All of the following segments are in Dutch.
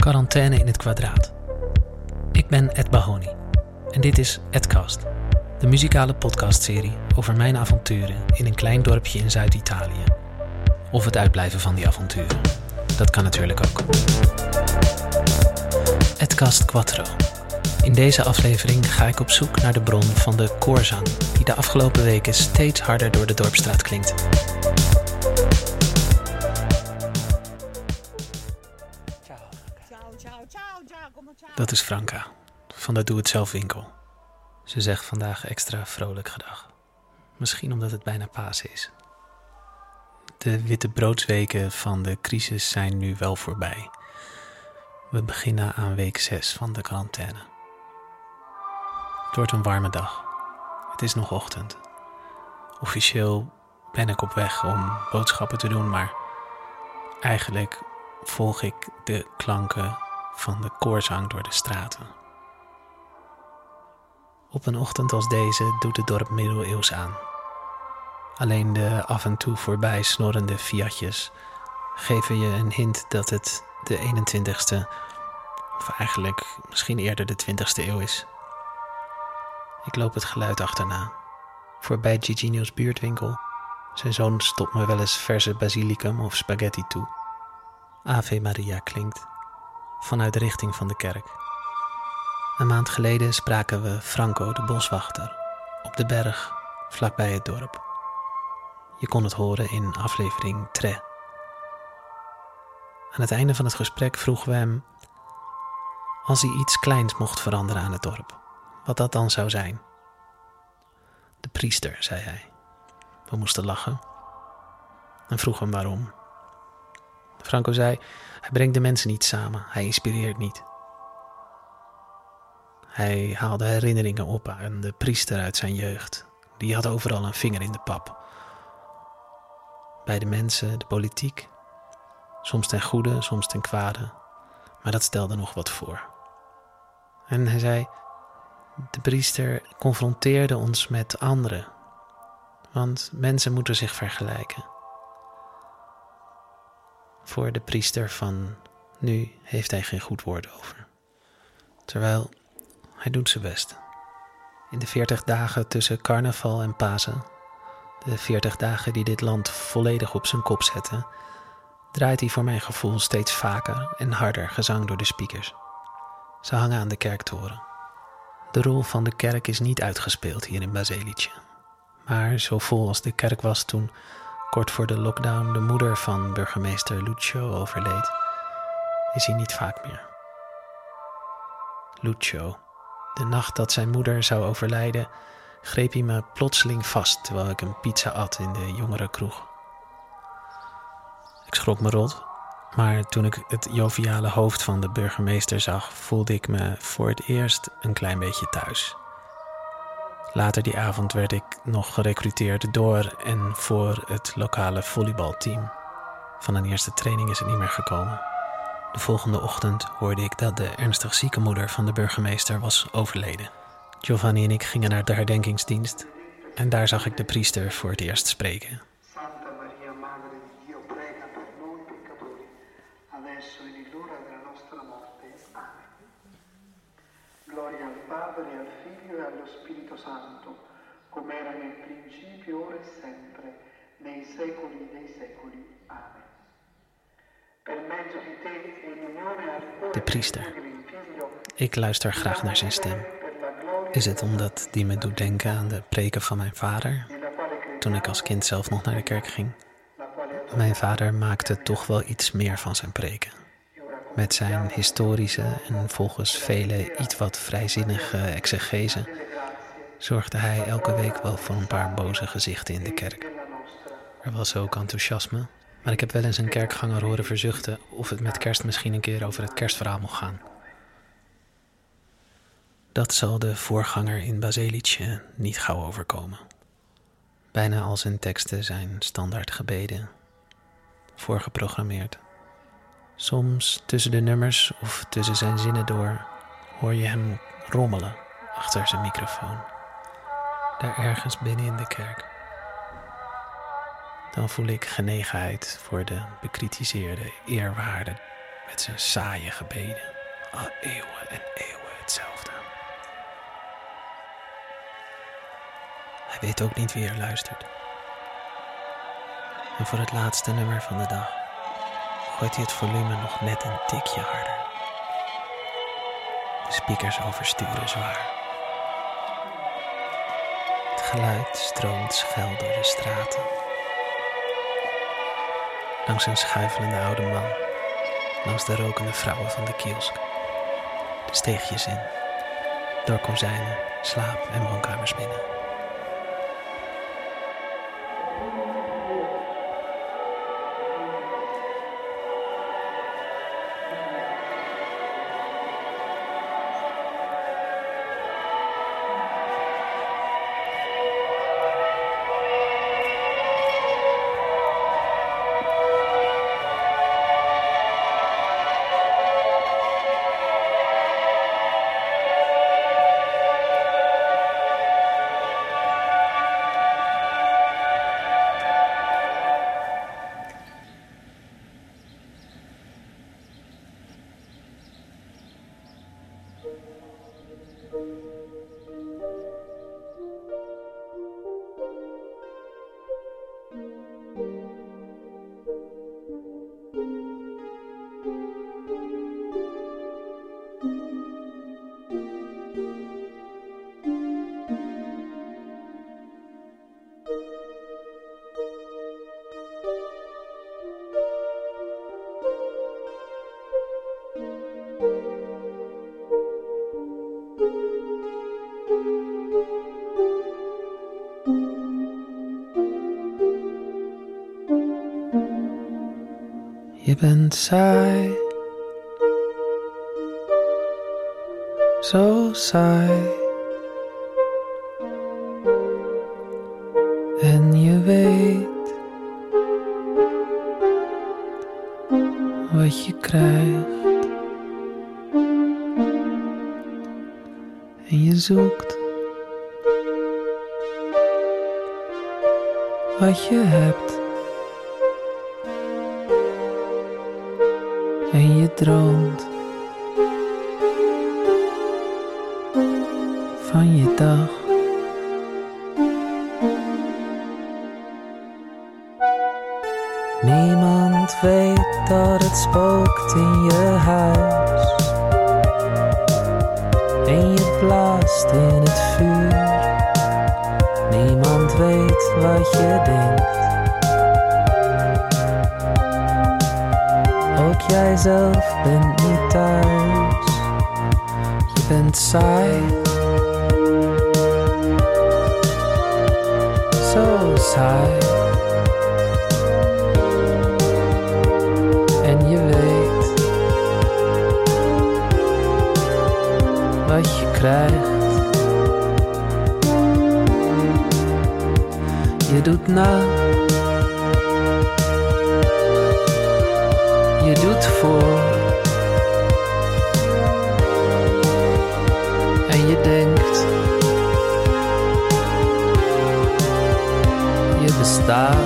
Quarantaine in het kwadraat. Ik ben Ed Bahoni en dit is Edcast, de muzikale podcastserie over mijn avonturen in een klein dorpje in Zuid-Italië. Of het uitblijven van die avonturen. Dat kan natuurlijk ook. Edcast Quattro. In deze aflevering ga ik op zoek naar de bron van de koorzang die de afgelopen weken steeds harder door de dorpstraat klinkt. Dat is Franka, van de Doe-het-zelf winkel. Ze zegt vandaag extra vrolijk gedag. Misschien omdat het bijna Pasen is. De witte broodsweken van de crisis zijn nu wel voorbij. We beginnen aan week 6 van de quarantaine. Het wordt een warme dag. Het is nog ochtend. Officieel ben ik op weg om boodschappen te doen, maar eigenlijk volg ik de klanken van de koorzang door de straten. Op een ochtend als deze doet het dorp middeleeuws aan. Alleen de af en toe voorbij snorrende fiatjes geven je een hint dat het de 21ste, of eigenlijk misschien eerder de 20ste eeuw is. Ik loop het geluid achterna, voorbij Gigino's buurtwinkel. Zijn zoon stopt me wel eens verse basilicum of spaghetti toe. Ave Maria klinkt vanuit de richting van de kerk. Een maand geleden spraken we Franco, de boswachter, op de berg vlakbij het dorp. Je kon het horen in aflevering 3. Aan het einde van het gesprek vroegen we hem als hij iets kleins mocht veranderen aan het dorp, wat dat dan zou zijn. De priester, zei hij. We moesten lachen en vroegen hem waarom. Franco zei: Hij brengt de mensen niet samen, hij inspireert niet. Hij haalde herinneringen op aan de priester uit zijn jeugd. Die had overal een vinger in de pap. Bij de mensen, de politiek. Soms ten goede, soms ten kwade. Maar dat stelde nog wat voor. En hij zei: De priester confronteerde ons met anderen. Want mensen moeten zich vergelijken. Voor de priester van nu heeft hij geen goed woord over. Terwijl hij doet zijn best. In de 40 dagen tussen carnaval en Pasen, de 40 dagen die dit land volledig op zijn kop zetten, draait hij voor mijn gevoel steeds vaker en harder gezang door de speakers. Ze hangen aan de kerktoren. De rol van de kerk is niet uitgespeeld hier in Baselice. Maar zo vol als de kerk was toen kort voor de lockdown de moeder van burgemeester Lucio overleed, is hij niet vaak meer. Lucio, de nacht dat zijn moeder zou overlijden, greep hij me plotseling vast terwijl ik een pizza at in de jongere kroeg. Ik schrok me rot, maar toen ik het joviale hoofd van de burgemeester zag, voelde ik me voor het eerst een klein beetje thuis. Later die avond werd ik nog gerecruiteerd door en voor het lokale volleybalteam. Van een eerste training is het niet meer gekomen. De volgende ochtend hoorde ik dat de ernstig zieke moeder van de burgemeester was overleden. Giovanni en ik gingen naar de herdenkingsdienst en daar zag ik de priester voor het eerst spreken. Figlio e allo Spirito Santo, come era nel principio, ora e sempre, nei secoli dei secoli. Amen. Per mezzo di te e al cuore De priester. Ik luister graag naar zijn stem. Is het omdat die me doet denken aan de preken van mijn vader, toen ik als kind zelf nog naar de kerk ging? Mijn vader maakte toch wel iets meer van zijn preken. Met zijn historische en volgens velen iets wat vrijzinnige exegese zorgde hij elke week wel voor een paar boze gezichten in de kerk. Er was ook enthousiasme, maar ik heb wel eens een kerkganger horen verzuchten of het met kerst misschien een keer over het kerstverhaal mocht gaan. Dat zal de voorganger in Baselice niet gauw overkomen. Bijna al zijn teksten zijn standaard gebeden, voorgeprogrammeerd. Soms tussen de nummers of tussen zijn zinnen door hoor je hem rommelen achter zijn microfoon. Daar ergens binnen in de kerk. Dan voel ik genegenheid voor de bekritiseerde, eerwaarde met zijn saaie gebeden. Al eeuwen en eeuwen hetzelfde. Hij weet ook niet wie er luistert. En voor het laatste nummer van de dag gooit hij het volume nog net een tikje harder. De speakers oversturen zwaar. Het geluid stroomt schel door de straten. Langs een schuifelende oude man, langs de rokende vrouwen van de kiosk. De steegjes in, door kozijnen, slaap- en woonkamers binnen. Je bent saai. Zo saai. En je weet wat je krijgt. En je zoekt wat je hebt. En je droomt van je dag. Niemand weet dat het spookt in je huis. En je blaast in het vuur. Niemand weet wat je denkt. Ook jij zelf bent niet thuis. Je bent saai. Zo saai. En je weet wat je krijgt. Je doet na. Je doet voor. En je denkt. Je bestaat.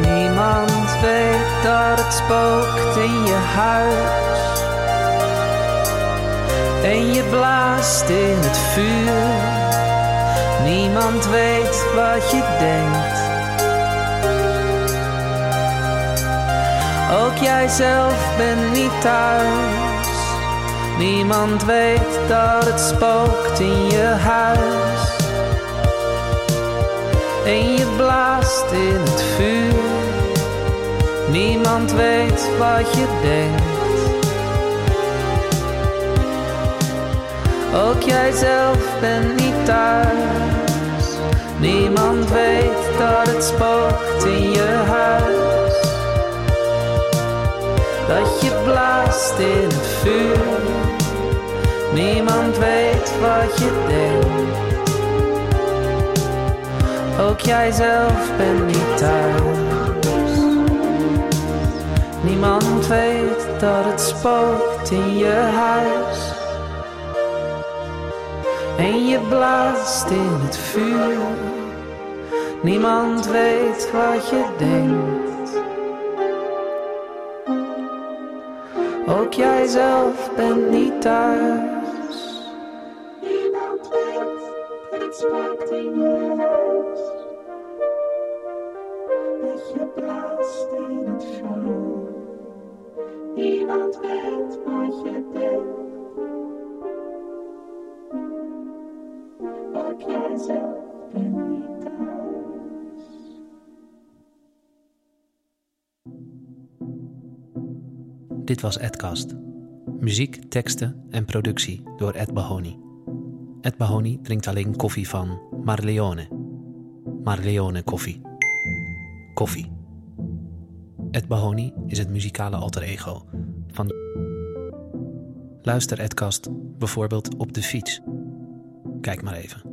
Niemand weet dat het spookt in je huis. En je blaast in het vuur. Niemand weet wat je denkt. Ook jij zelf bent niet thuis. Niemand weet dat het spookt in je huis. En je blaast in het vuur. Niemand weet wat je denkt. Ook jij zelf bent niet thuis. Niemand weet dat het spookt in je huis. Dat je blaast in het vuur. Niemand weet wat je denkt. Ook jij zelf bent niet thuis. Niemand weet dat het spookt in je huis. En je blaast in het vuur. Niemand weet wat je denkt. Ook jij zelf bent niet thuis. Niemand weet, het spookt in je huis. Dat je blaast in het vuur. Niemand weet wat je denkt. Dit was Edcast. Muziek, teksten en productie door Ed Bahoni. Ed Bahoni drinkt alleen koffie van Marleone. Marleone koffie. Koffie. Ed Bahoni is het muzikale alter ego van. Luister Edcast bijvoorbeeld op de fiets. Kijk maar even.